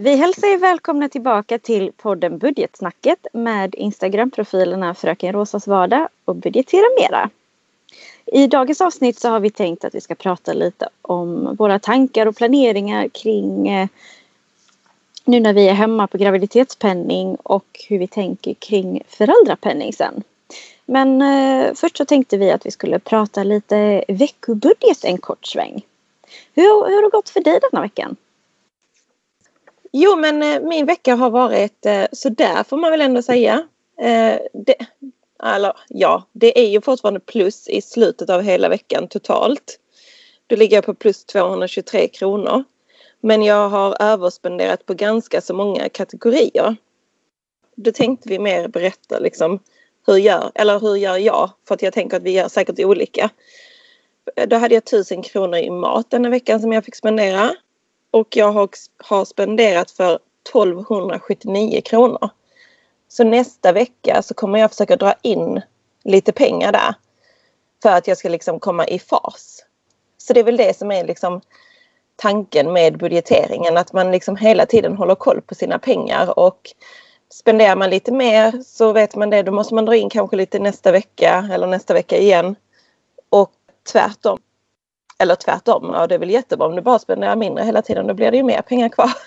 Vi hälsar er välkomna tillbaka till podden Budgetsnacket med Instagram-profilerna Fröken Rosas vardag och Budgetera Mera. I dagens avsnitt så har vi tänkt att vi ska prata lite om våra tankar och planeringar kring eh, nu när vi är hemma på graviditetspenning och hur vi tänker kring föräldrapenning sen. Men eh, först så tänkte vi att vi skulle prata lite veckobudget en kort sväng. Hur, hur har det gått för dig denna veckan? Jo men eh, min vecka har varit eh, sådär får man väl ändå säga. Eh, det, eller ja, det är ju fortfarande plus i slutet av hela veckan totalt. Då ligger jag på plus 223 kronor. Men jag har överspenderat på ganska så många kategorier. Då tänkte vi mer berätta liksom hur gör, eller hur gör jag? För att jag tänker att vi gör säkert olika. Då hade jag 1000 kronor i mat denna veckan som jag fick spendera. Och jag har, har spenderat för 1279 kronor. Så nästa vecka så kommer jag försöka dra in lite pengar där. För att jag ska liksom komma i fas. Så det är väl det som är liksom tanken med budgeteringen. Att man liksom hela tiden håller koll på sina pengar och spenderar man lite mer så vet man det. Då måste man dra in kanske lite nästa vecka eller nästa vecka igen. Och tvärtom. Eller tvärtom, ja det är väl jättebra om du bara spenderar mindre hela tiden. Då blir det ju mer pengar kvar.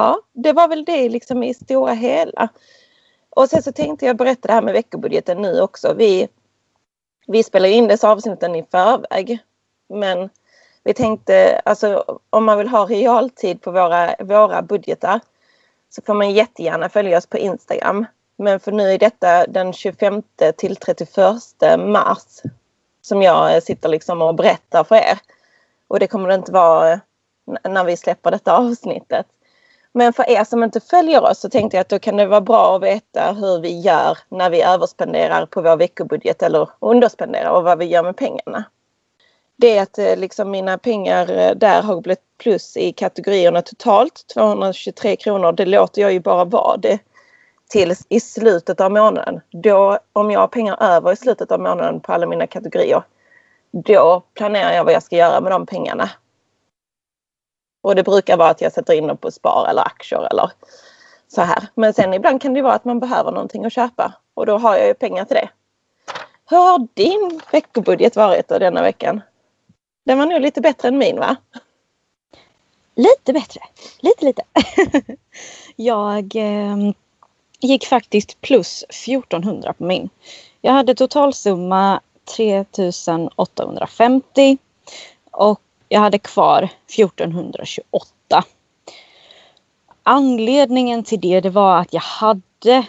Ja, det var väl det liksom i stora hela. Och sen så tänkte jag berätta det här med veckobudgeten nu också. Vi, vi spelar in dessa avsnitten i förväg. Men vi tänkte, alltså om man vill ha realtid på våra, våra budgetar så får man jättegärna följa oss på Instagram. Men för nu är detta den 25 till 31 mars som jag eh, sitter liksom och berättar för er. Och det kommer det inte vara eh, när vi släpper detta avsnittet. Men för er som inte följer oss så tänkte jag att då kan det vara bra att veta hur vi gör när vi överspenderar på vår veckobudget eller underspenderar och vad vi gör med pengarna. Det är att eh, liksom mina pengar där har blivit plus i kategorierna totalt 223 kronor. Det låter jag ju bara vara det till i slutet av månaden. Då, om jag har pengar över i slutet av månaden på alla mina kategorier, då planerar jag vad jag ska göra med de pengarna. Och det brukar vara att jag sätter in dem på spar eller aktier eller så här. Men sen ibland kan det vara att man behöver någonting att köpa och då har jag ju pengar till det. Hur har din veckobudget varit då denna veckan? Den var nog lite bättre än min va? Lite bättre. Lite lite. jag eh, gick faktiskt plus 1400 på min. Jag hade totalsumma 3850 och jag hade kvar 1428. Anledningen till det, det var att jag hade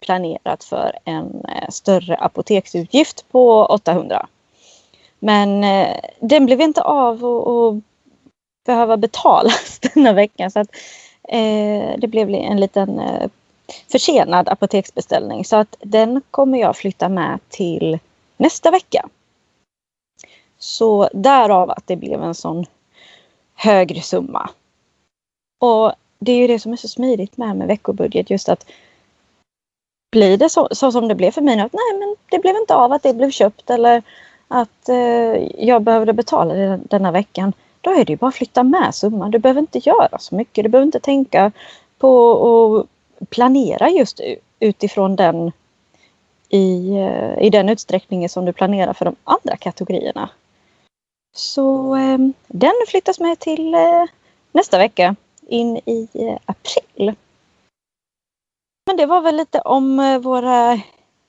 planerat för en eh, större apoteksutgift på 800. Men eh, den blev inte av att behöva betalas denna veckan. Så att, eh, det blev en liten eh, försenad apoteksbeställning. Så att den kommer jag flytta med till nästa vecka. Så därav att det blev en sån högre summa. Och det är ju det som är så smidigt med, med veckobudget. Just att blir det så, så som det blev för mig nu att nej men det blev inte av att det blev köpt eller att eh, jag behövde betala det denna veckan. Då är det ju bara att flytta med summan. Du behöver inte göra så mycket. Du behöver inte tänka på att planera just utifrån den i, eh, i den utsträckningen som du planerar för de andra kategorierna. Så ehm, den flyttas med till eh, nästa vecka in i eh, april. Men det var väl lite om våra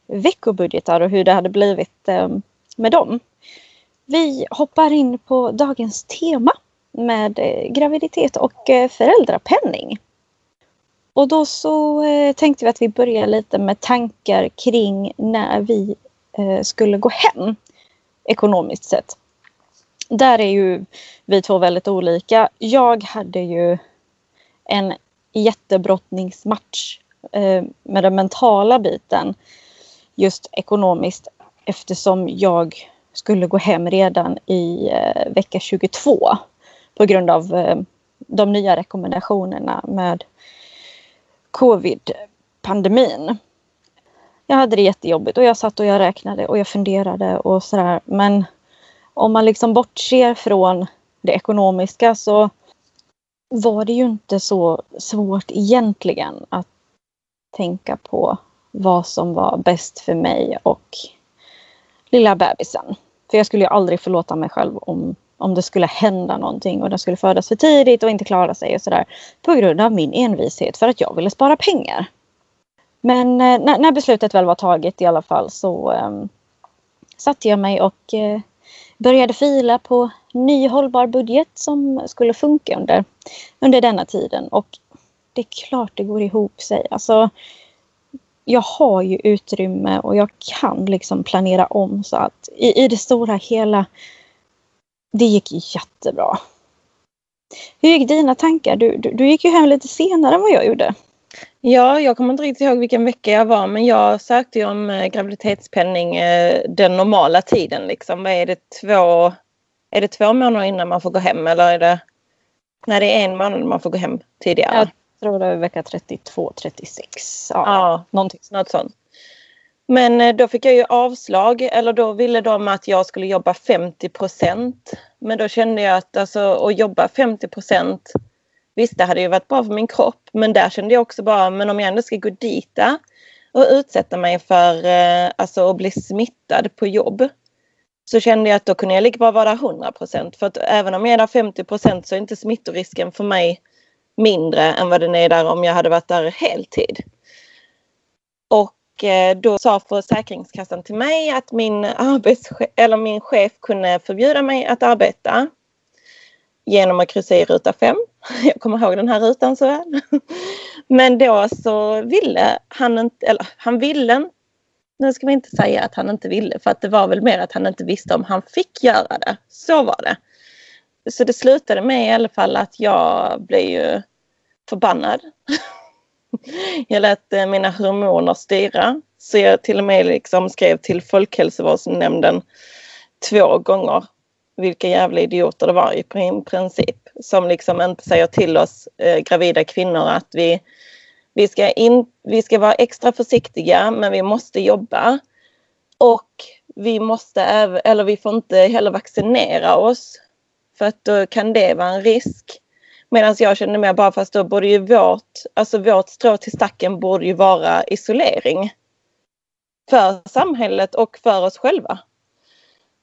veckobudgetar och hur det hade blivit ehm, med dem. Vi hoppar in på dagens tema med graviditet och föräldrapenning. Och då så eh, tänkte vi att vi börjar lite med tankar kring när vi eh, skulle gå hem ekonomiskt sett där är ju vi två väldigt olika. Jag hade ju en jättebrottningsmatch eh, med den mentala biten just ekonomiskt eftersom jag skulle gå hem redan i eh, vecka 22 på grund av eh, de nya rekommendationerna med covid-pandemin. Jag hade det jättejobbigt och jag satt och jag räknade och jag funderade och sådär men om man liksom bortser från det ekonomiska så var det ju inte så svårt egentligen att tänka på vad som var bäst för mig och lilla bebisen. För jag skulle ju aldrig förlåta mig själv om, om det skulle hända någonting och den skulle födas för tidigt och inte klara sig och sådär. På grund av min envishet för att jag ville spara pengar. Men eh, när, när, beslutet väl var taget i alla fall så um, satte jag mig och uh, började fila på ny hållbar budget som skulle funka under, under denna tiden. Och det är klart det går ihop sig. Alltså, jag har ju utrymme och jag kan liksom planera om så att i, i det stora hela det gick jättebra. Hur gick dina tankar? Du, du, du gick ju hem lite senare än vad jag gjorde. Ja, jag kommer inte riktigt ihåg vilken vecka jag var men jag sökte ju om eh, graviditetspenning eh, den normala tiden. Liksom. Vad är det, två, är det två månader innan man får gå hem eller är det... Nej, det är en månad man får gå hem tidigare. Jag tror det är vecka 32, 36. Ja, ja något sånt. Men eh, då fick jag ju avslag eller då ville de att jag skulle jobba 50 procent. Men då kände jag att alltså, att jobba 50 procent Visst, det hade ju varit bra för min kropp men där kände jag också bara, men om jag ändå ska gå dit eh, och utsätta mig för eh, alltså, att bli smittad på jobb så kände jag att då kunde jag lika bra vara där 100% För att även om jag är där 50% så är inte smittorisken för mig mindre än vad den är där om jag hade varit där heltid. Och Eh, då sa Försäkringskassan till mig att min, arbetschef, eller min chef kunde förbjuda mig att arbeta genom att kryssa i ruta 5. Jag kommer ihåg den här rutan så väl. Men då så ville han inte, eller han ville nu ska vi inte säga att han inte ville för att det var väl mer att han inte visste om han fick göra det. Så var det. Så det slutade med i alla fall att jag blev ju förbannad. Jag lät eh, mina hormoner styra. Så jag till och med liksom skrev till Folkhälsovårdsnämnden två gånger vilka jävla idioter det var i princip. Som liksom inte säger till oss eh, gravida kvinnor att vi, vi, ska in, vi ska vara extra försiktiga men vi måste jobba. Och vi måste även, eller vi får inte heller vaccinera oss. För att då kan det vara en risk. Medan jag känner mig bara fast då borde ju vårt, alltså vårt strå till stacken borde ju vara isolering. För samhället och för oss själva.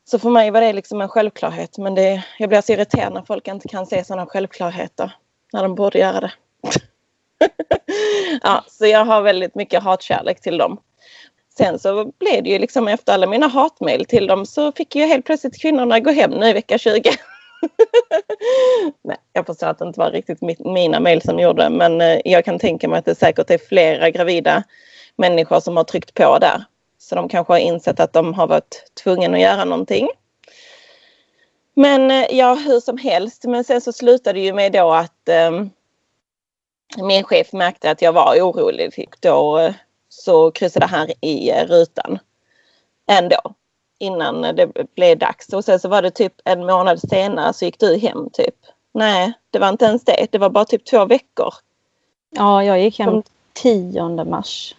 Så för mig var det liksom en självklarhet men det, jag blir så irriterad när folk inte kan se sådana självklarheter. När de borde göra det. ja, så jag har väldigt mycket hatkärlek till dem. Sen så blev det ju liksom efter alla mina hatmejl till dem så fick ju helt plötsligt kvinnorna gå hem nu i vecka 20. Nej, jag förstår att det inte var riktigt mina mejl som gjorde men eh, jag kan tänka mig att det säkert är flera gravida människor som har tryckt på där. Så de kanske har insett att de har varit tvungna att göra någonting. Men eh, ja, hur som helst. Men sen så slutade det ju med då att eh, min chef märkte att jag var orolig. Då eh, så kryssade han i rutan ändå innan det blev dags. Och sen så var det typ en månad senare så gick du hem typ. Nej, det var inte ens det. Det var bara typ två veckor. Ja, jag gick hem 10 mars.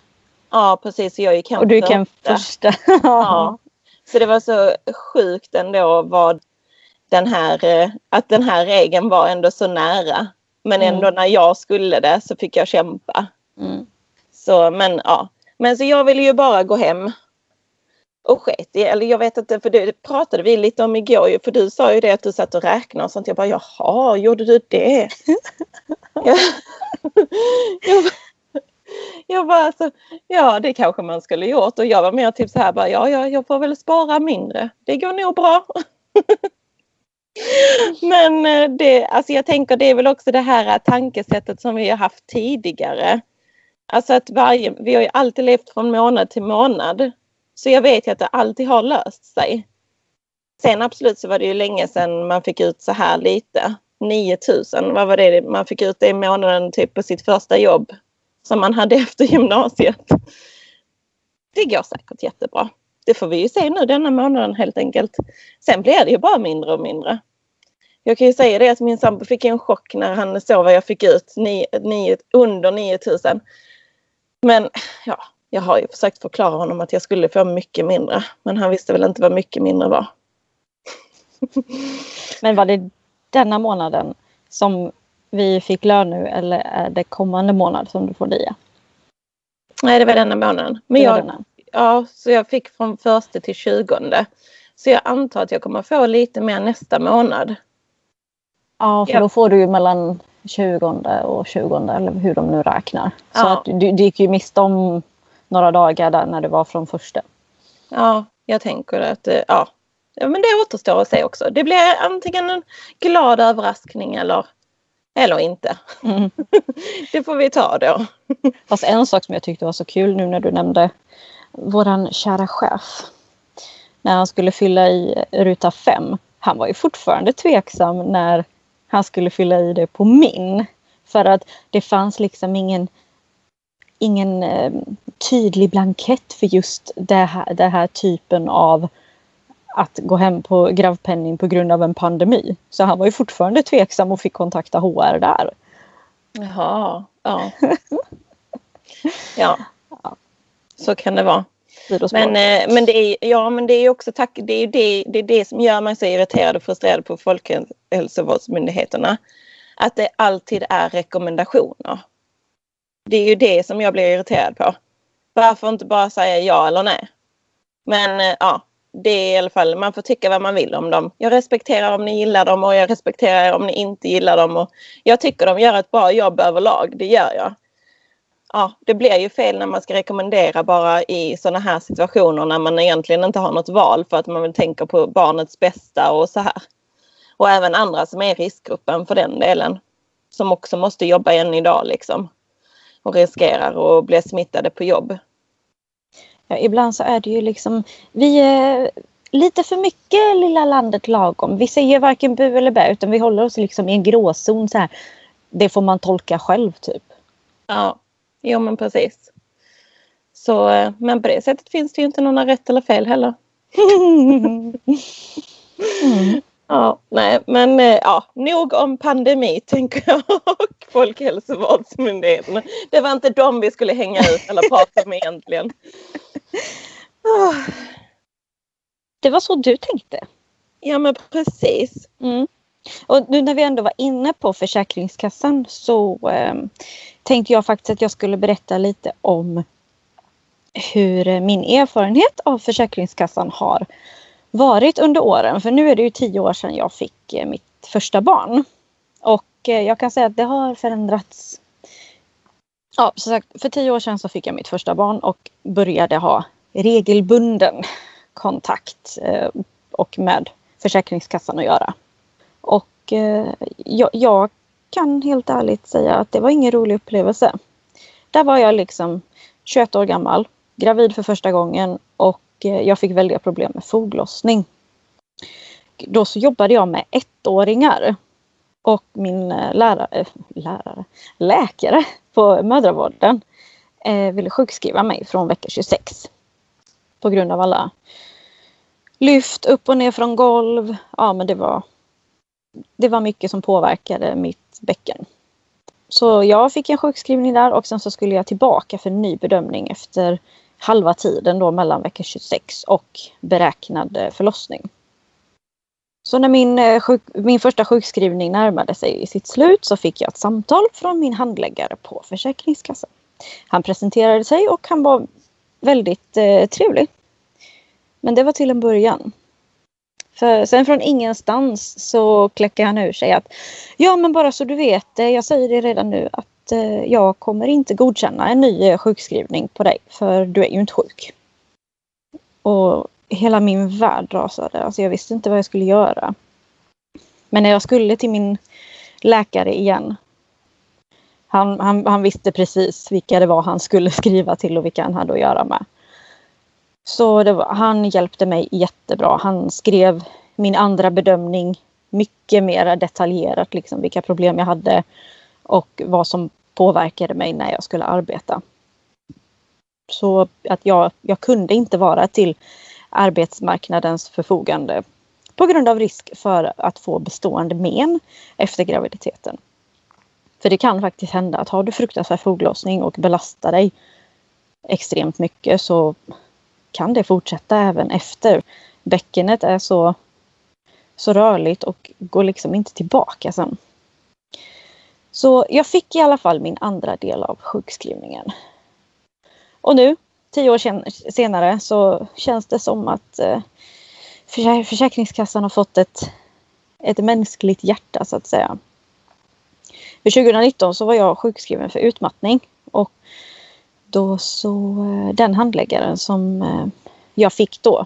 Ja precis, jag gick hem Och du gick hem första. ja. Så det var så sjukt ändå vad den här, eh, att den här regeln var ändå så nära. Men ändå mm. när jag skulle det så fick jag kämpa. Mm. Så men ja. Men så jag ville ju bara gå hem. Och sket i, eller jag vet inte, för det pratade vi lite om igår för du sa ju det att du satt och räknade och sånt. Jag bara jaha, gjorde du det? jag, jag, jag bara alltså, ja det kanske man skulle gjort och jag var mer typ så här bara, ja, ja jag får väl spara mindre. Det går nog bra. Men eh, det, alltså jag tänker det är väl också det här tankesättet som vi har haft tidigare. Alltså att varje, vi har ju alltid levt från månad till månad. Så jag vet ju att det alltid har löst sig. Sen absolut så var det ju länge sedan man fick ut så här lite. 9000, vad var det man fick ut det i månaden typ på sitt första jobb som man hade efter gymnasiet. Det går säkert jättebra. Det får vi ju se nu denna månaden helt enkelt. Sen blir det ju bara mindre och mindre. Jag kan ju säga det att min sambo fick en chock när han såg vad jag fick ut, nio, nio, under 9000. Men ja, jag har ju försökt förklara honom att jag skulle få mycket mindre. Men han visste väl inte vad mycket mindre var. Men var det denna månaden som vi fick lön nu eller är det kommande månad som du får DIA? Nej, det var denna månaden. Men jag, ja, så jag fick från första till tjugonde. Så jag antar att jag kommer få lite mer nästa månad. Ja, för ja. då får du ju mellan 20 och 20 eller hur de nu räknar. Så ja. att du, du gick ju miste om några dagar där när det var från första. Ja, jag tänker att eh, ja, men det återstår att se också. Det blir antingen en glad överraskning eller, eller inte. Mm. det får vi ta då. Fast en sak som jag tyckte var så kul nu när du nämnde våran kära chef. När han skulle fylla i ruta 5. Han var ju fortfarande tveksam när han skulle fylla i det på min. För att det fanns liksom ingen, ingen eh, tydlig blankett för just det här, det här typen av att gå hem på gravpenning på grund av en pandemi. Så han var ju fortfarande tveksam och fick kontakta HR där. Jaha, ja. ja. Så kan det vara. Men, eh, men, det är, ja, men det är också tack, det, är det, det är det som gör mig så irriterad och frustrerad på Folkhälsovårdsmyndigheterna. Att det alltid är rekommendationer. Det är ju det som jag blir irriterad på. Varför inte bara säga ja eller nej? Men eh, ja, det är i alla fall, man får tycka vad man vill om dem. Jag respekterar om ni gillar dem och jag respekterar om ni inte gillar dem. Och jag tycker de gör ett bra jobb överlag, det gör jag ja, det blir ju fel när man ska rekommendera bara i sådana här situationer när man egentligen inte har något val för att man vill tänka på barnets bästa och så här. Och även andra som är i riskgruppen för den delen. Som också måste jobba än idag liksom. Och riskerar att bli smittade på jobb. Ja, ibland så är det ju liksom, vi är lite för mycket lilla landet lagom. Vi säger varken bu eller bä utan vi håller oss liksom i en gråzon så här. Det får man tolka själv typ. Ja, Jo men precis. Så, eh, men på det sättet finns det ju inte några rätt eller fel heller. Mm. Ja, nej, men eh, ja, nog om pandemi tänker jag och Folkhälsovårdsmyndigheten. Det var inte dem vi skulle hänga ut eller prata med egentligen. Det var så du tänkte? Ja men precis. Mm. Och nu när vi ändå var inne på Försäkringskassan så eh, tänkte jag faktiskt att jag skulle berätta lite om hur min erfarenhet av Försäkringskassan har varit under åren. För nu är det ju tio år sedan jag fick eh, mitt första barn. Och eh, jag kan säga att det har förändrats. Ja, som sagt, för tio år sedan så fick jag mitt första barn och började ha regelbunden kontakt eh, och med Försäkringskassan att göra. Och jag, jag kan helt ärligt säga att det var ingen rolig upplevelse. Där var jag liksom 21 år gammal, gravid för första gången Eh, jag fick väldiga problem med foglossning. Då så jobbade jag med ettåringar. Och min eh, lärare, eh, lärare läkare på mödravården eh, ville sjukskriva mig från vecka 26. På grund av alla lyft upp och ner från golv. Ja men det var, det var mycket som påverkade mitt bäcken. Så jag fick en sjukskrivning där och sen så skulle jag tillbaka för en ny bedömning efter halva tiden då mellan vecka 26 och beräknad eh, förlossning. Så när min, eh, sjuk, min första sjukskrivning närmade sig i sitt slut så fick jag ett samtal från min handläggare på Försäkringskassan. Han presenterade sig och han var väldigt eh, trevlig. Men det var till en början. För sen från ingenstans så kläcker han ur sig att ja men bara så du vet det, jag säger det redan nu att eh, jag kommer inte godkänna en ny eh, sjukskrivning på dig för du är ju inte sjuk. Och hela min värld rasade, alltså jag visste inte vad jag skulle göra. Men när jag skulle till min läkare igen han, han, han visste precis vilka det var han skulle skriva till och vilka han hade att göra med. Så var, han hjälpte mig jättebra. Han skrev min andra bedömning mycket mer detaljerat, liksom vilka problem jag hade och vad som påverkade mig när jag skulle arbeta. Så att jag, jag kunde inte vara till arbetsmarknadens förfogande på grund av risk för att få bestående men efter graviditeten. För det kan faktiskt hända att har du fruktansvärd foglossning och belastar dig extremt mycket så kan det fortsätta även efter. Bäckenet är så, så rörligt och går liksom inte tillbaka sen. Så jag fick i alla fall min andra del av sjukskrivningen. Och nu, tio år senare, så känns det som att eh, Försäkringskassan har fått ett, ett mänskligt hjärta så att säga. För 2019 så var jag sjukskriven för utmattning och då så eh, den handläggaren som eh, jag fick då.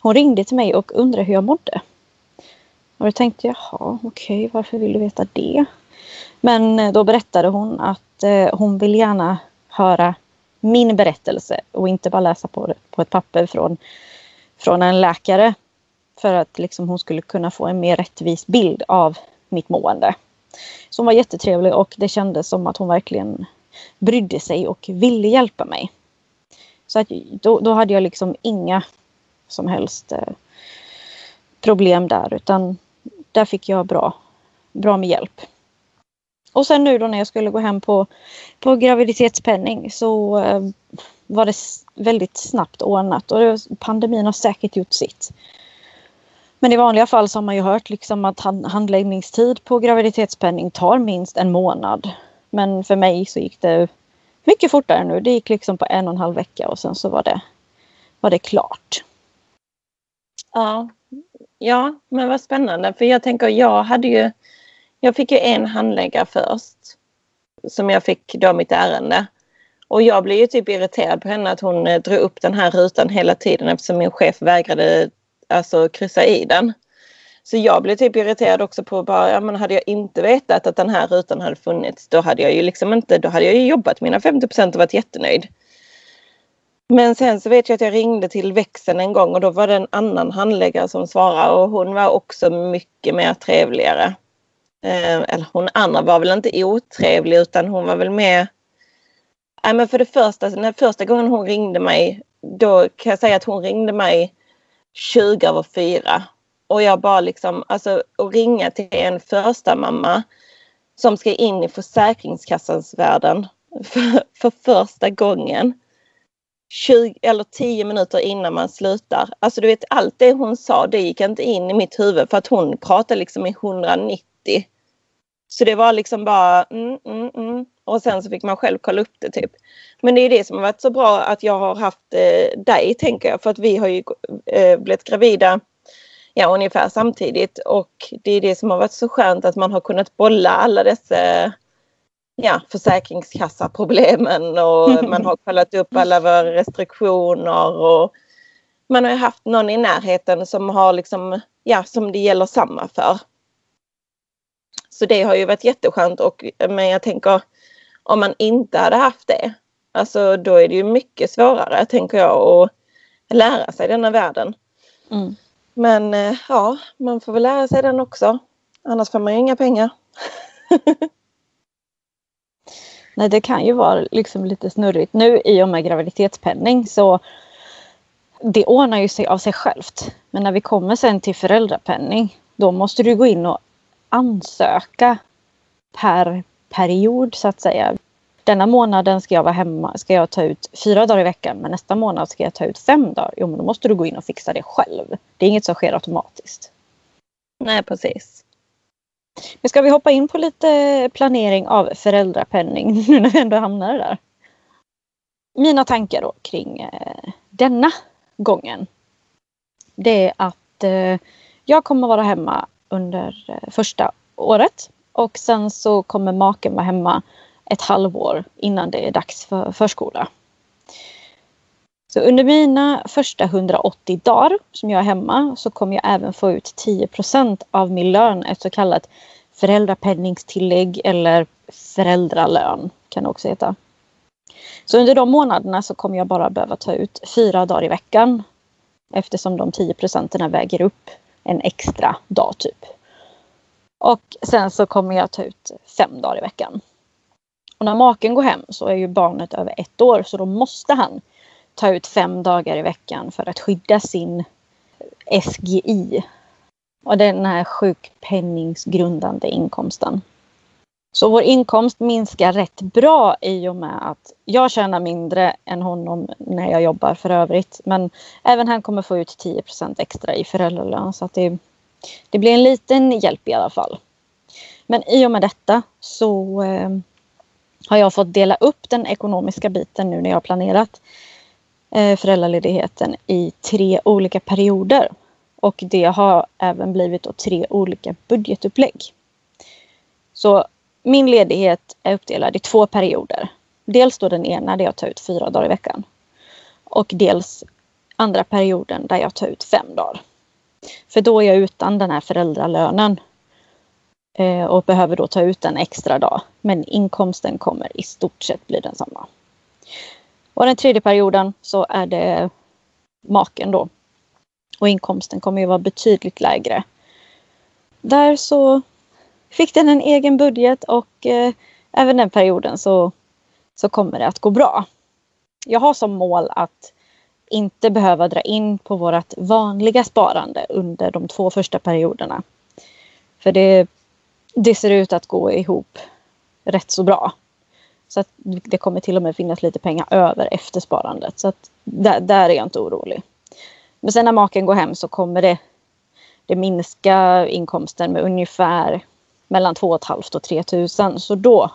Hon ringde till mig och undrade hur jag mådde. Och då tänkte jag, jaha okej okay, varför vill du veta det? Men eh, då berättade hon att eh, hon vill gärna höra min berättelse och inte bara läsa på, på ett papper från, från en läkare. För att liksom hon skulle kunna få en mer rättvis bild av mitt mående. Så hon var jättetrevlig och det kändes som att hon verkligen brydde sig och ville hjälpa mig. Så att då, då hade jag liksom inga som helst eh, problem där utan där fick jag bra, bra med hjälp. Och sen nu då när jag skulle gå hem på, på graviditetspenning så eh, var det väldigt snabbt ordnat och pandemin har säkert gjort sitt. Men i vanliga fall så har man ju hört liksom att handläggningstid på graviditetspenning tar minst en månad. Men för mig så gick det mycket fortare nu. Det gick liksom på en och en halv vecka och sen så var det, var det klart. Ja, ja, men vad spännande. För jag tänker, jag hade ju... Jag fick ju en handläggare först. Som jag fick då mitt ärende. Och jag blev ju typ irriterad på henne att hon eh, drog upp den här rutan hela tiden eftersom min chef vägrade alltså kryssa i den. Så jag blev typ irriterad också på bara, ja men hade jag inte vetat att den här rutan hade funnits då hade jag ju liksom inte, då hade jag ju jobbat mina 50 procent och varit jättenöjd. Men sen så vet jag att jag ringde till växeln en gång och då var det en annan handläggare som svarade och hon var också mycket mer trevligare. Eh, eller hon andra var väl inte otrevlig utan hon var väl mer... Nej men för det första, när första gången hon ringde mig då kan jag säga att hon ringde mig 20 över 4. Och jag bara liksom, alltså att ringa till en första mamma som ska in i Försäkringskassans världen för, för första gången. 20 eller 10 minuter innan man slutar. Alltså du vet allt det hon sa det gick inte in i mitt huvud för att hon pratade liksom i 190. Så det var liksom bara mm, mm, mm. och sen så fick man själv kolla upp det typ. Men det är det som har varit så bra att jag har haft eh, dig tänker jag för att vi har ju eh, blivit gravida ja, ungefär samtidigt och det är det som har varit så skönt att man har kunnat bolla alla dessa ja, försäkringskassaproblemen och man har kollat upp alla våra restriktioner och man har haft någon i närheten som har liksom, ja, som det gäller samma för. Så det har ju varit jätteskönt och men jag tänker om man inte hade haft det, alltså då är det ju mycket svårare tänker jag att lära sig denna världen. Mm. Men eh, ja, man får väl lära sig den också. Annars får man ju inga pengar. Nej, det kan ju vara liksom lite snurrigt. Nu i och med graviditetspenning så det ordnar ju sig av sig självt. Men när vi kommer sen till föräldrapenning då måste du gå in och ansöka per period så att säga. Denna månaden ska jag vara hemma, ska jag ta ut fyra dagar i veckan men nästa månad ska jag ta ut fem dagar. Jo men då måste du gå in och fixa det själv. Det är inget som sker automatiskt. Nej precis. Men ska vi hoppa in på lite planering av föräldrapenning nu när vi ändå hamnar där? Mina tankar då kring eh, denna gången. Det är att eh, jag kommer vara hemma under eh, första året och sen så kommer maken vara hemma ett halvår innan det är dags för förskola. Så under mina första 180 dagar som jag är hemma så kommer jag även få ut 10% av min lön, ett så kallat föräldrapenningstillägg eller föräldralön kan det också heta. Så under de månaderna så kommer jag bara behöva ta ut fyra dagar i veckan eftersom de 10 procenten väger upp en extra dag typ. Och sen så kommer jag ta ut fem dagar i veckan. Och när maken går hem så är ju barnet över ett år så då måste han ta ut fem dagar i veckan för att skydda sin SGI. Och den här sjukpenningsgrundande inkomsten. Så vår inkomst minskar rätt bra i och med att jag tjänar mindre än honom när jag jobbar för övrigt. Men även han kommer få ut 10% extra i föräldralön så att det, det blir en liten hjälp i alla fall. Men i och med detta så eh, har jag fått dela upp den ekonomiska biten nu när jag har planerat eh, föräldraledigheten i tre olika perioder. Och det har även blivit då tre olika budgetupplägg. Så min ledighet är uppdelad i två perioder. Dels då den ena där jag tar ut fyra dagar i veckan. Och dels andra perioden där jag tar ut fem dagar. För då är jag utan den här föräldralönen. Eh, och behöver då ta ut en extra dag. Men inkomsten kommer i stort sett bli densamma. Och den tredje perioden så är det maken då. Och inkomsten kommer ju vara betydligt lägre. Där så fick den en egen budget och eh, även den perioden så, så kommer det att gå bra. Jag har som mål att inte behöva dra in på vårt vanliga sparande under de två första perioderna. För det, det ser ut att gå ihop rätt så bra. Så att det kommer till och med finnas lite pengar över efter sparandet. Så att där, där är jag inte orolig. Men sen när maken går hem så kommer det, det minska inkomsten med ungefär mellan 2 500 och 3 000. Så då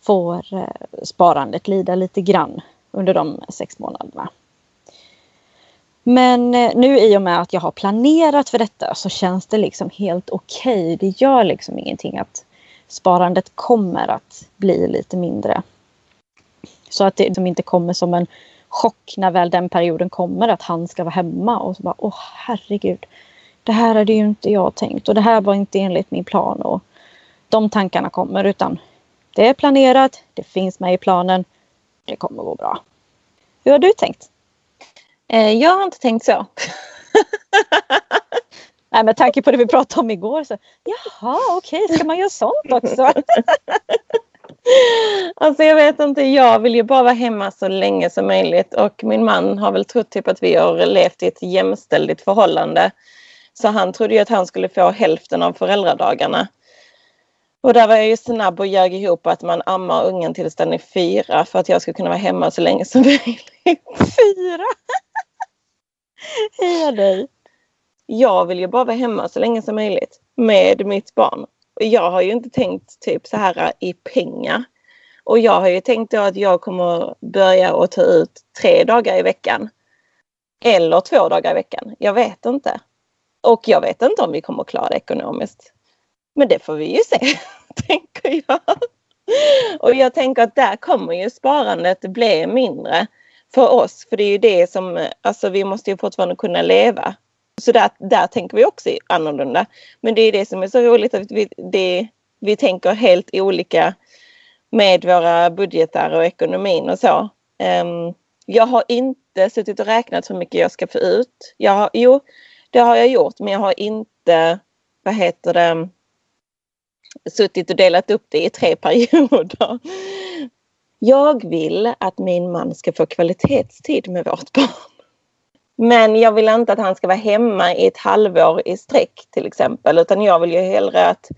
får eh, sparandet lida lite grann under de sex månaderna. Men eh, nu i och med att jag har planerat för detta så känns det liksom helt okej. Okay. Det gör liksom ingenting att sparandet kommer att bli lite mindre. Så att det liksom inte kommer som en chock när väl den perioden kommer att han ska vara hemma och så bara åh herregud. Det här hade ju inte jag tänkt och det här var inte enligt min plan och de tankarna kommer utan det är planerat, det finns med i planen, det kommer gå bra. Hur har du tänkt? Eh, jag har inte tänkt så. Nej, med tanke på det vi pratade om igår så jaha okej, okay, ska man göra sånt också? alltså jag vet inte, jag vill ju bara vara hemma så länge som möjligt och min man har väl trott typ att vi har levt i ett jämställt förhållande. Så han trodde ju att han skulle få hälften av föräldradagarna. Och där var jag ju snabb och ljög ihop att man ammar ungen tills den är fyra för att jag ska kunna vara hemma så länge som möjligt. Fyra? Heja dig! Jag vill ju bara vara hemma så länge som möjligt med mitt barn. Jag har ju inte tänkt typ så här i pengar. Och jag har ju tänkt då att jag kommer börja att ta ut tre dagar i veckan. Eller två dagar i veckan. Jag vet inte. Och jag vet inte om vi kommer klara det ekonomiskt. Men det får vi ju se, tänker jag. Och jag tänker att där kommer ju sparandet bli mindre för oss. För det är ju det som, alltså vi måste ju fortfarande kunna leva. Så där, där tänker vi också annorlunda. Men det är det som är så roligt att vi, det, vi tänker helt olika med våra budgetar och ekonomin och så. Um, jag har inte suttit och räknat hur mycket jag ska få ut. Jag har, jo, det har jag gjort men jag har inte, vad heter det, suttit och delat upp det i tre perioder. Jag vill att min man ska få kvalitetstid med vårt barn. Men jag vill inte att han ska vara hemma i ett halvår i sträck till exempel utan jag vill ju hellre att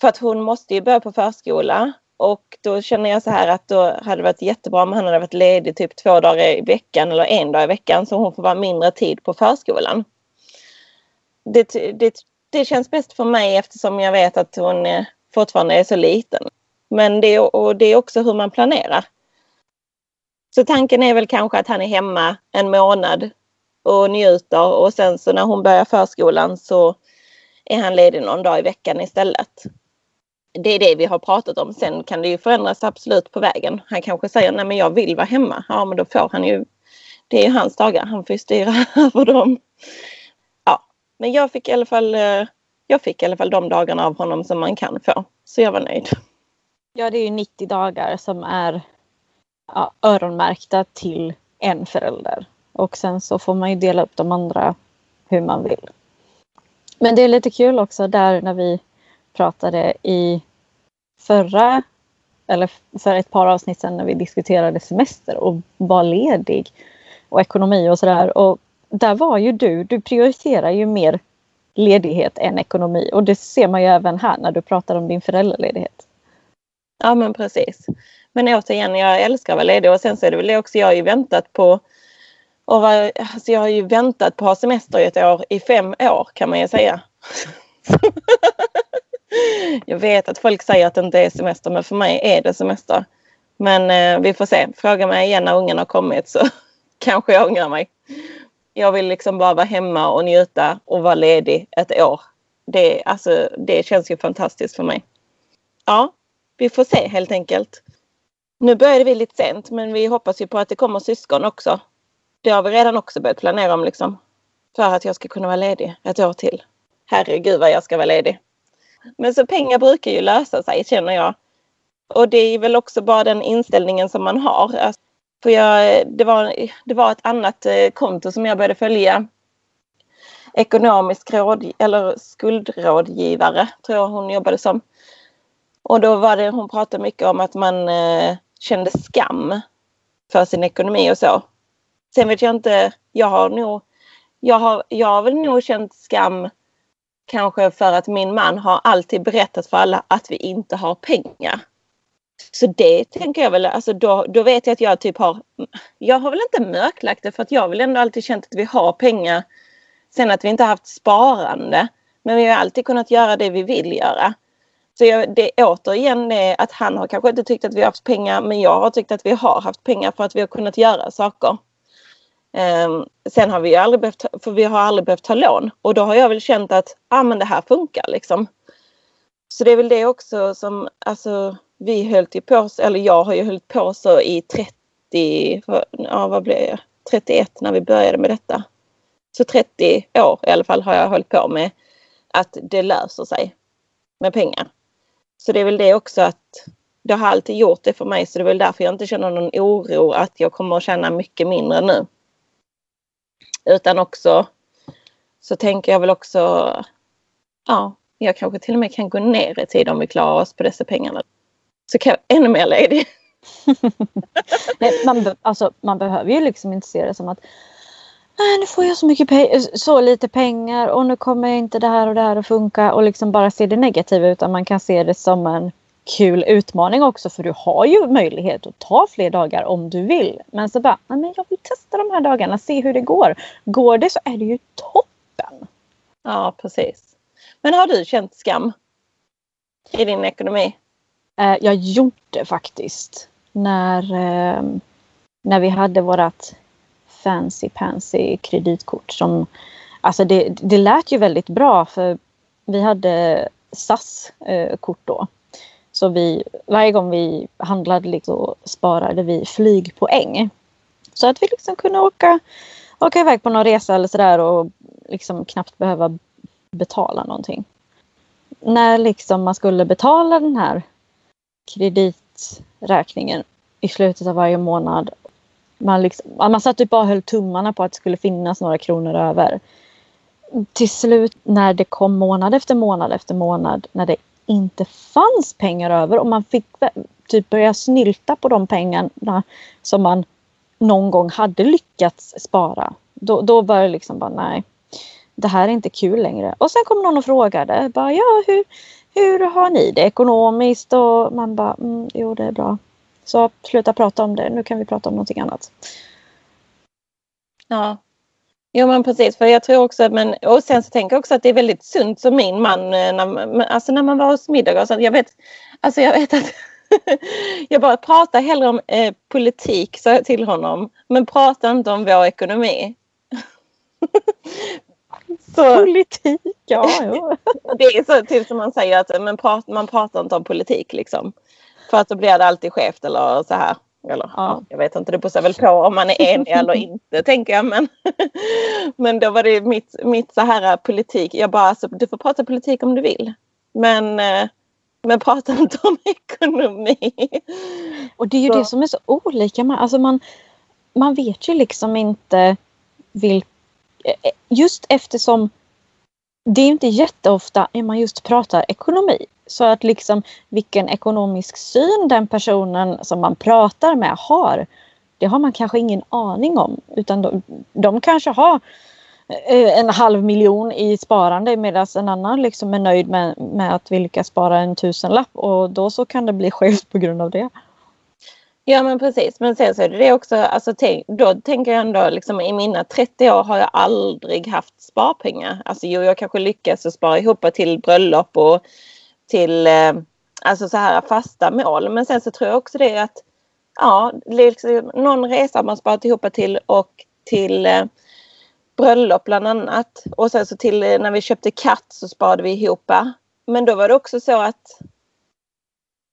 för att hon måste ju börja på förskola och då känner jag så här att då hade det varit jättebra om han hade varit ledig typ två dagar i veckan eller en dag i veckan så hon får vara mindre tid på förskolan. Det, det, det känns bäst för mig eftersom jag vet att hon eh, fortfarande är så liten. Men det, och det är också hur man planerar. Så tanken är väl kanske att han är hemma en månad och njuter och sen så när hon börjar förskolan så är han ledig någon dag i veckan istället. Det är det vi har pratat om. Sen kan det ju förändras absolut på vägen. Han kanske säger nej men jag vill vara hemma. Ja men då får han ju. Det är ju hans dagar. Han får ju styra över dem. Men jag fick i alla fall. Eh, jag fick i alla fall de dagarna av honom som man kan få. Så jag var nöjd. Ja, det är ju 90 dagar som är ja, öronmärkta till en förälder. Och sen så får man ju dela upp de andra hur man vill. Men det är lite kul också där när vi pratade i förra eller för ett par avsnitt sedan när vi diskuterade semester och var ledig och ekonomi och sådär. Och där var ju du, du prioriterar ju mer ledighet än ekonomi och det ser man ju även här när du pratar om din föräldraledighet. Ja men precis. Men återigen, jag älskar att vara ledig och sen så är det väl också, jag har ju väntat på och var, alltså jag har ju väntat på att ha semester i ett år, i fem år kan man ju säga. jag vet att folk säger att det inte är semester men för mig är det semester. Men eh, vi får se. Fråga mig igen när ungen har kommit så kanske jag ångrar mig. Jag vill liksom bara vara hemma och njuta och vara ledig ett år. Det, alltså, det känns ju fantastiskt för mig. Ja, vi får se helt enkelt. Nu började vi lite sent men vi hoppas ju på att det kommer syskon också. Det har vi redan också börjat planera om liksom. För att jag ska kunna vara ledig ett år till. Herregud vad jag ska vara ledig. Men så pengar brukar ju lösa sig känner jag. Och det är väl också bara den inställningen som man har. Alltså, för jag, det, var, det var ett annat eh, konto som jag började följa. Ekonomisk råd, eller skuldrådgivare tror jag hon jobbade som. Och då var det, hon pratade mycket om att man eh, kände skam för sin ekonomi och så. Sen vet jag inte, jag har nog, jag har, jag har väl nog känt skam kanske för att min man har alltid berättat för alla att vi inte har pengar. Så det tänker jag väl, alltså då, då vet jag att jag typ har, jag har väl inte mörklagt det för att jag har väl ändå alltid känt att vi har pengar. Sen att vi inte haft sparande. Men vi har alltid kunnat göra det vi vill göra. Så jag, det återigen det att han har kanske inte tyckt att vi har haft pengar men jag har tyckt att vi har haft pengar för att vi har kunnat göra saker. Um, sen har vi aldrig behövt, för vi har aldrig behövt ta lån och då har jag väl känt att ah, men det här funkar liksom. Så det är väl det också som, alltså vi höll ju på, eller jag har ju hållit på så i 30, ja vad blev jag, 31 när vi började med detta. Så 30 år i alla fall har jag hållit på med att det löser sig med pengar. Så det är väl det också att det har alltid gjort det för mig så det är väl därför jag inte känner någon oro att jag kommer att tjäna mycket mindre nu. Utan också så tänker jag väl också, ja, jag kanske till och med kan gå ner i tid om vi klarar oss på dessa pengarna. Så kan jag vara ännu mer ledig. Nej, man, alltså, man behöver ju liksom inte se det som att nu får jag så, mycket så lite pengar och nu kommer inte det här och det här att funka och liksom bara se det negativa utan man kan se det som en kul utmaning också för du har ju möjlighet att ta fler dagar om du vill. Men så bara, men jag vill testa de här dagarna, se hur det går. Går det så är det ju toppen. Ja, precis. Men har du känt skam i din ekonomi? Eh, jag gjorde faktiskt. När, eh, när vi hade vårat fancy pansy kreditkort som Alltså det, det lät ju väldigt bra för vi hade SAS-kort eh, då. Så vi, varje gång vi handlade liksom, sparade vi flygpoäng. Så att vi liksom kunde åka, åka iväg på någon resa eller sådär och liksom knappt behöva betala någonting. När liksom man skulle betala den här krediträkningen i slutet av varje månad. Man, liksom, man satt typ bara och höll tummarna på att det skulle finnas några kronor över. Till slut när det kom månad efter månad efter månad när det inte fanns pengar över och man fick typ börja snylta på de pengarna som man någon gång hade lyckats spara. Då, då var det liksom bara nej, det här är inte kul längre. Och sen kom någon och frågade bara ja hur, hur har ni det ekonomiskt? Och man bara mm, jo det är bra. Så sluta prata om det, nu kan vi prata om någonting annat. Ja, Jo men precis, för jag tror också men, och sen så tänker jag också att det är väldigt sunt som min man, eh, när, alltså när man var hos middag och så, jag vet, alltså jag vet att jag bara pratar hellre om eh, politik, sa jag till honom, men prata inte om vår ekonomi. så, politik, ja. ja. det är så typ som man säger att men prat, man pratar inte om politik liksom. För att då blir det alltid skevt eller så här. Eller, ja. Jag vet inte, det beror väl på om man är enig eller inte tänker jag. Men, men då var det mitt, mitt så här politik. Jag bara, alltså, du får prata politik om du vill. Men, eh, men prata inte om ekonomi. Och det är ju så. det som är så olika. Man, alltså man, man vet ju liksom inte vilka... Eh, eh, just eftersom det är inte jätteofta man just pratar ekonomi. Så att liksom vilken ekonomisk syn den personen som man pratar med har, det har man kanske ingen aning om. Utan de, de kanske har eh, en halv miljon i sparande medan en annan liksom är nöjd med, med att lyckas spara en tusenlapp och då så kan det bli skevt på grund av det. Ja men precis men sen så är det det också, alltså, tänk, då tänker jag ändå liksom i mina 30 år har jag aldrig haft sparpengar. Alltså jo jag kanske lyckas att spara ihop till bröllop och till eh, alltså så här fasta mål. Men sen så tror jag också det att ja, liksom någon resa har man sparat ihop till och till eh, bröllop bland annat. Och sen så till eh, när vi köpte katt så sparade vi ihop. Men då var det också så att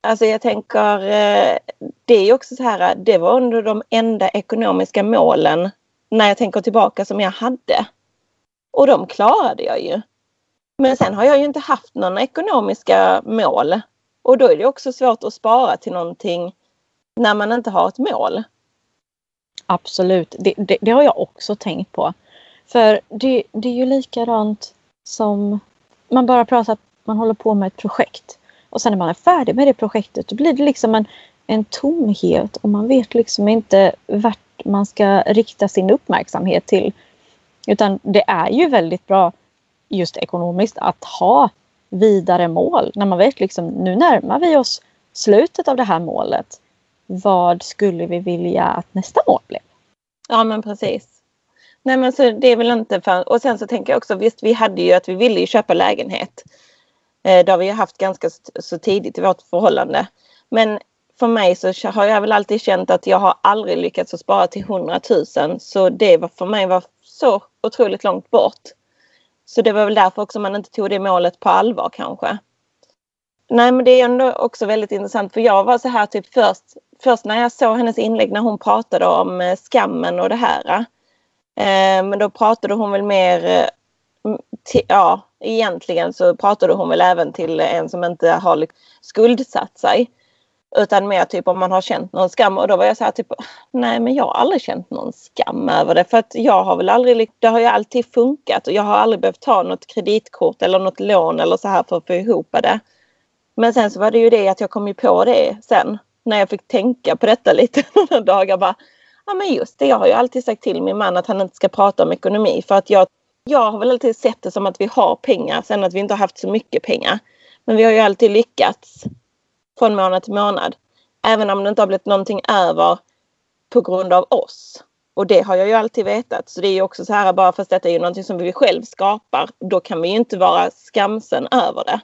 Alltså jag tänker, eh, det är ju också så här, eh, det var under de enda ekonomiska målen när jag tänker tillbaka som jag hade. Och de klarade jag ju. Men sen har jag ju inte haft några ekonomiska mål. Och då är det också svårt att spara till någonting när man inte har ett mål. Absolut, det, det, det har jag också tänkt på. För det, det är ju likadant som man bara pratar att man håller på med ett projekt. Och sen när man är färdig med det projektet då blir det liksom en, en tomhet och man vet liksom inte vart man ska rikta sin uppmärksamhet till. Utan det är ju väldigt bra just ekonomiskt att ha vidare mål när man vet liksom nu närmar vi oss slutet av det här målet. Vad skulle vi vilja att nästa mål blev? Ja men precis. Nej men så det är väl inte för... Och sen så tänker jag också visst vi hade ju att vi ville ju köpa lägenhet. Eh, det har vi haft ganska så tidigt i vårt förhållande. Men för mig så har jag väl alltid känt att jag har aldrig lyckats att spara till 100 000 så det var för mig var så otroligt långt bort. Så det var väl därför också man inte tog det målet på allvar kanske. Nej men det är ändå också väldigt intressant för jag var så här typ först, först när jag såg hennes inlägg när hon pratade om eh, skammen och det här. Eh, men då pratade hon väl mer eh, ja, egentligen så pratade hon väl även till en som inte har skuldsatt sig. Utan mer typ om man har känt någon skam. Och då var jag så här typ nej men jag har aldrig känt någon skam över det. För att jag har väl aldrig, det har ju alltid funkat. Och jag har aldrig behövt ta något kreditkort eller något lån eller så här för att få ihop det. Men sen så var det ju det att jag kom ju på det sen. När jag fick tänka på detta lite några dagar. Bara ja men just det. Jag har ju alltid sagt till min man att han inte ska prata om ekonomi. För att jag jag har väl alltid sett det som att vi har pengar, sen att vi inte har haft så mycket pengar. Men vi har ju alltid lyckats från månad till månad. Även om det inte har blivit någonting över på grund av oss. Och det har jag ju alltid vetat. Så det är ju också så här bara fast detta är ju någonting som vi själv skapar. Då kan vi ju inte vara skamsen över det.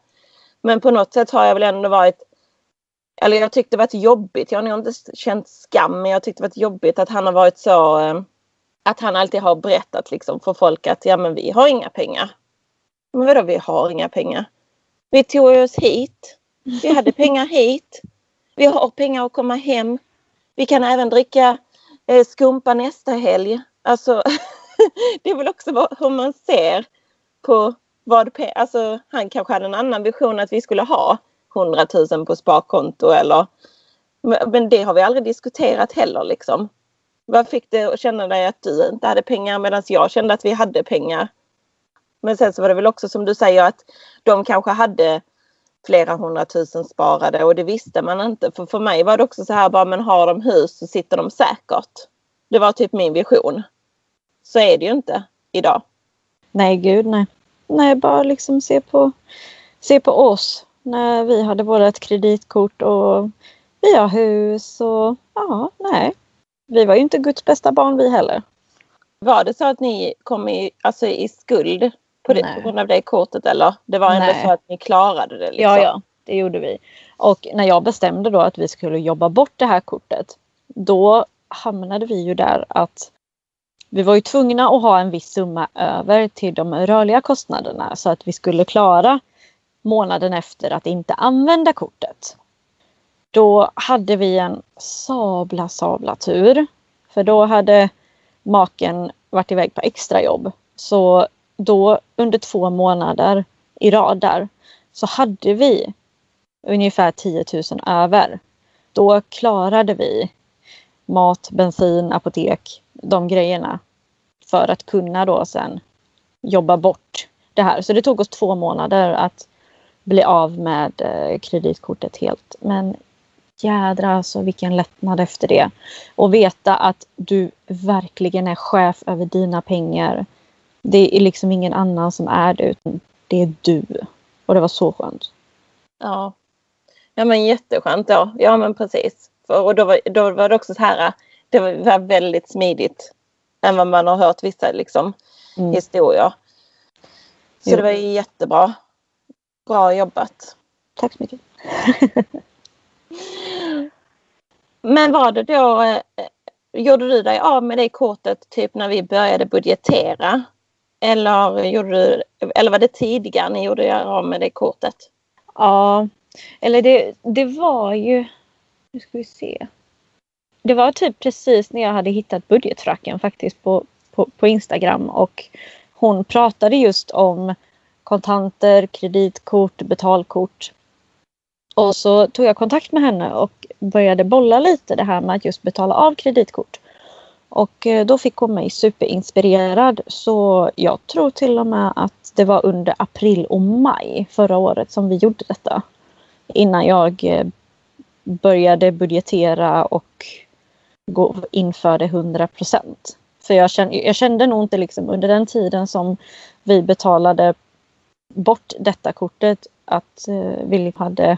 Men på något sätt har jag väl ändå varit eller jag tyckte det varit jobbigt. Jag har nog inte känt skam men jag tyckte det varit jobbigt att han har varit så eh, att han alltid har berättat liksom för folk att ja men vi har inga pengar. Men vadå vi har inga pengar? Vi tog oss hit. Vi hade pengar hit. Vi har pengar att komma hem. Vi kan även dricka eh, skumpa nästa helg. Alltså det är väl också hur man ser på vad alltså han kanske hade en annan vision att vi skulle ha 100 000 på sparkonto eller men det har vi aldrig diskuterat heller liksom. Vad fick dig att känna dig att du inte hade pengar medan jag kände att vi hade pengar? Men sen så var det väl också som du säger att de kanske hade flera hundratusen sparade och det visste man inte. För för mig var det också så här bara men har de hus så sitter de säkert. Det var typ min vision. Så är det ju inte idag. Nej gud nej. Nej bara liksom se på, se på oss. När vi hade vårat kreditkort och vi har hus och ja nej vi var ju inte Guds bästa barn vi heller. Var det så att ni kom i, alltså, i skuld på, det, på grund av det kortet eller? Det var ändå Nej. så att ni klarade det? Liksom. Ja, ja, det gjorde vi. Och när jag bestämde då att vi skulle jobba bort det här kortet, då hamnade vi ju där att vi var ju tvungna att ha en viss summa över till de rörliga kostnaderna så att vi skulle klara månaden efter att inte använda kortet. Då hade vi en sabla sabla tur. För då hade maken varit iväg på extrajobb. Så då under två månader i rad där så hade vi ungefär 10 000 över. Då klarade vi mat, bensin, apotek, de grejerna för att kunna då sen jobba bort det här. Så det tog oss två månader att bli av med eh, kreditkortet helt. Men jädra alltså vilken lättnad efter det. Och veta att du verkligen är chef över dina pengar. Det är liksom ingen annan som är det utan det är du. Och det var så skönt. Ja. Ja men jätteskönt då. Ja men precis. Och då var, då var det också så här. Det var väldigt smidigt. Än vad man har hört vissa liksom, mm. historier. Så jo. det var jättebra. Bra jobbat. tack så mycket. Men var det då, eh, gjorde du dig av med det kortet typ när vi började budgetera? Eller, gjorde du, eller var det tidigare ni gjorde er av med det kortet? Ja, eller det, det var ju, nu ska vi se. Det var typ precis när jag hade hittat budgetfracken faktiskt på, på, på Instagram och hon pratade just om kontanter, kreditkort, betalkort. Och så tog jag kontakt med henne och började bolla lite det här med att just betala av kreditkort. Och eh, då fick hon mig superinspirerad så jag tror till och med att det var under april och maj förra året som vi gjorde detta. Innan jag eh, började budgetera och gå, införde 100 procent. För jag kände, jag kände nog inte liksom under den tiden som vi betalade bort detta kortet att eh, vi hade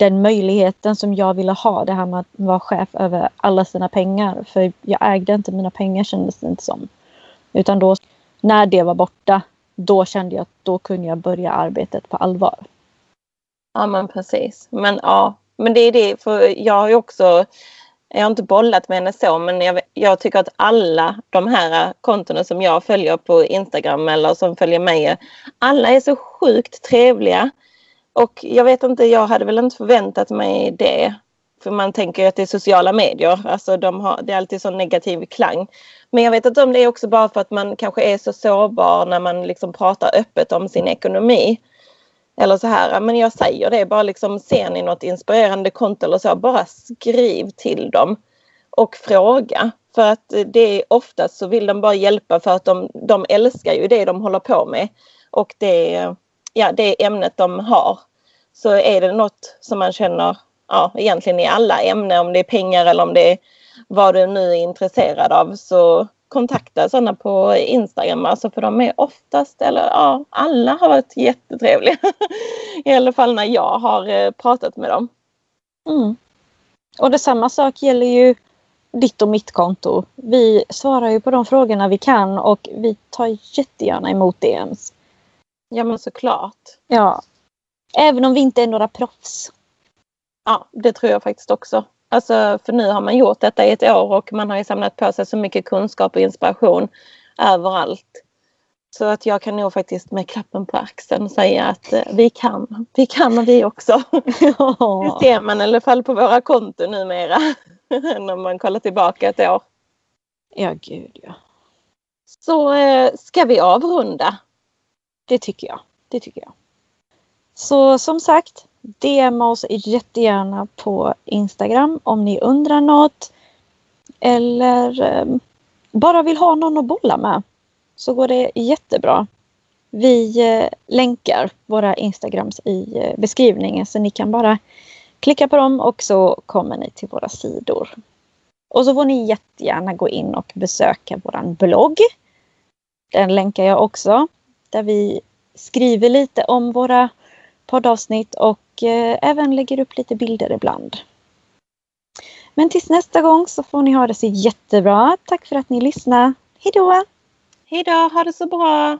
den möjligheten som jag ville ha. Det här med att vara chef över alla sina pengar. För jag ägde inte mina pengar kändes det inte som. Utan då när det var borta då kände jag att då kunde jag börja arbetet på allvar. Ja men precis. Men ja, men det är det. För jag har ju också jag har inte bollat med henne så men jag, jag, tycker att alla de här kontona som jag följer på Instagram eller som följer mig, alla är så sjukt trevliga. Och jag vet inte, jag hade väl inte förväntat mig det. För man tänker ju att det är sociala medier, alltså de har, det är alltid så negativ klang. Men jag vet inte om det är också bara för att man kanske är så sårbar när man liksom pratar öppet om sin ekonomi. Eller så här, men jag säger det bara liksom, ser ni något inspirerande konto eller så, bara skriv till dem och fråga. För att det är oftast så vill de bara hjälpa för att de, de älskar ju det de håller på med. Och det, ja, det ämnet de har. Så är det något som man känner, ja egentligen i alla ämnen, om det är pengar eller om det är vad du nu är intresserad av så kontakta sådana på Instagram. Alltså för de är oftast, eller ja, alla har varit jättetrevliga. I alla fall när jag har eh, pratat med dem. Mm. Och det samma sak gäller ju ditt och mitt konto. Vi svarar ju på de frågorna vi kan och vi tar jättegärna emot DMs. Ja men såklart. Ja. Även om vi inte är några proffs. Ja, det tror jag faktiskt också. Alltså, för nu har man gjort detta i ett år och man har ju samlat på sig så mycket kunskap och inspiration överallt. Så att jag kan nog faktiskt med klappen på axeln säga att eh, vi kan. Vi kan vi också. Ja. Det ser man i alla fall på våra konton numera. När man kollar tillbaka ett år. Ja, gud ja. Så eh, ska vi avrunda? Det tycker jag. Det tycker jag. Så som sagt, DMa oss jättegärna på Instagram om ni undrar något. Eller eh, bara vill ha någon att bolla med. Så går det jättebra. Vi eh, länkar våra Instagrams i eh, beskrivningen så ni kan bara klicka på dem och så kommer ni till våra sidor. Och så får ni jättegärna gå in och besöka våran blogg. Den länkar jag också. Där vi skriver lite om våra poddavsnitt och eh, även lägger upp lite bilder ibland. Men tills nästa gång så får ni ha det så jättebra. Tack för att ni lyssnade. Hejdå! Hejdå, ha det så bra!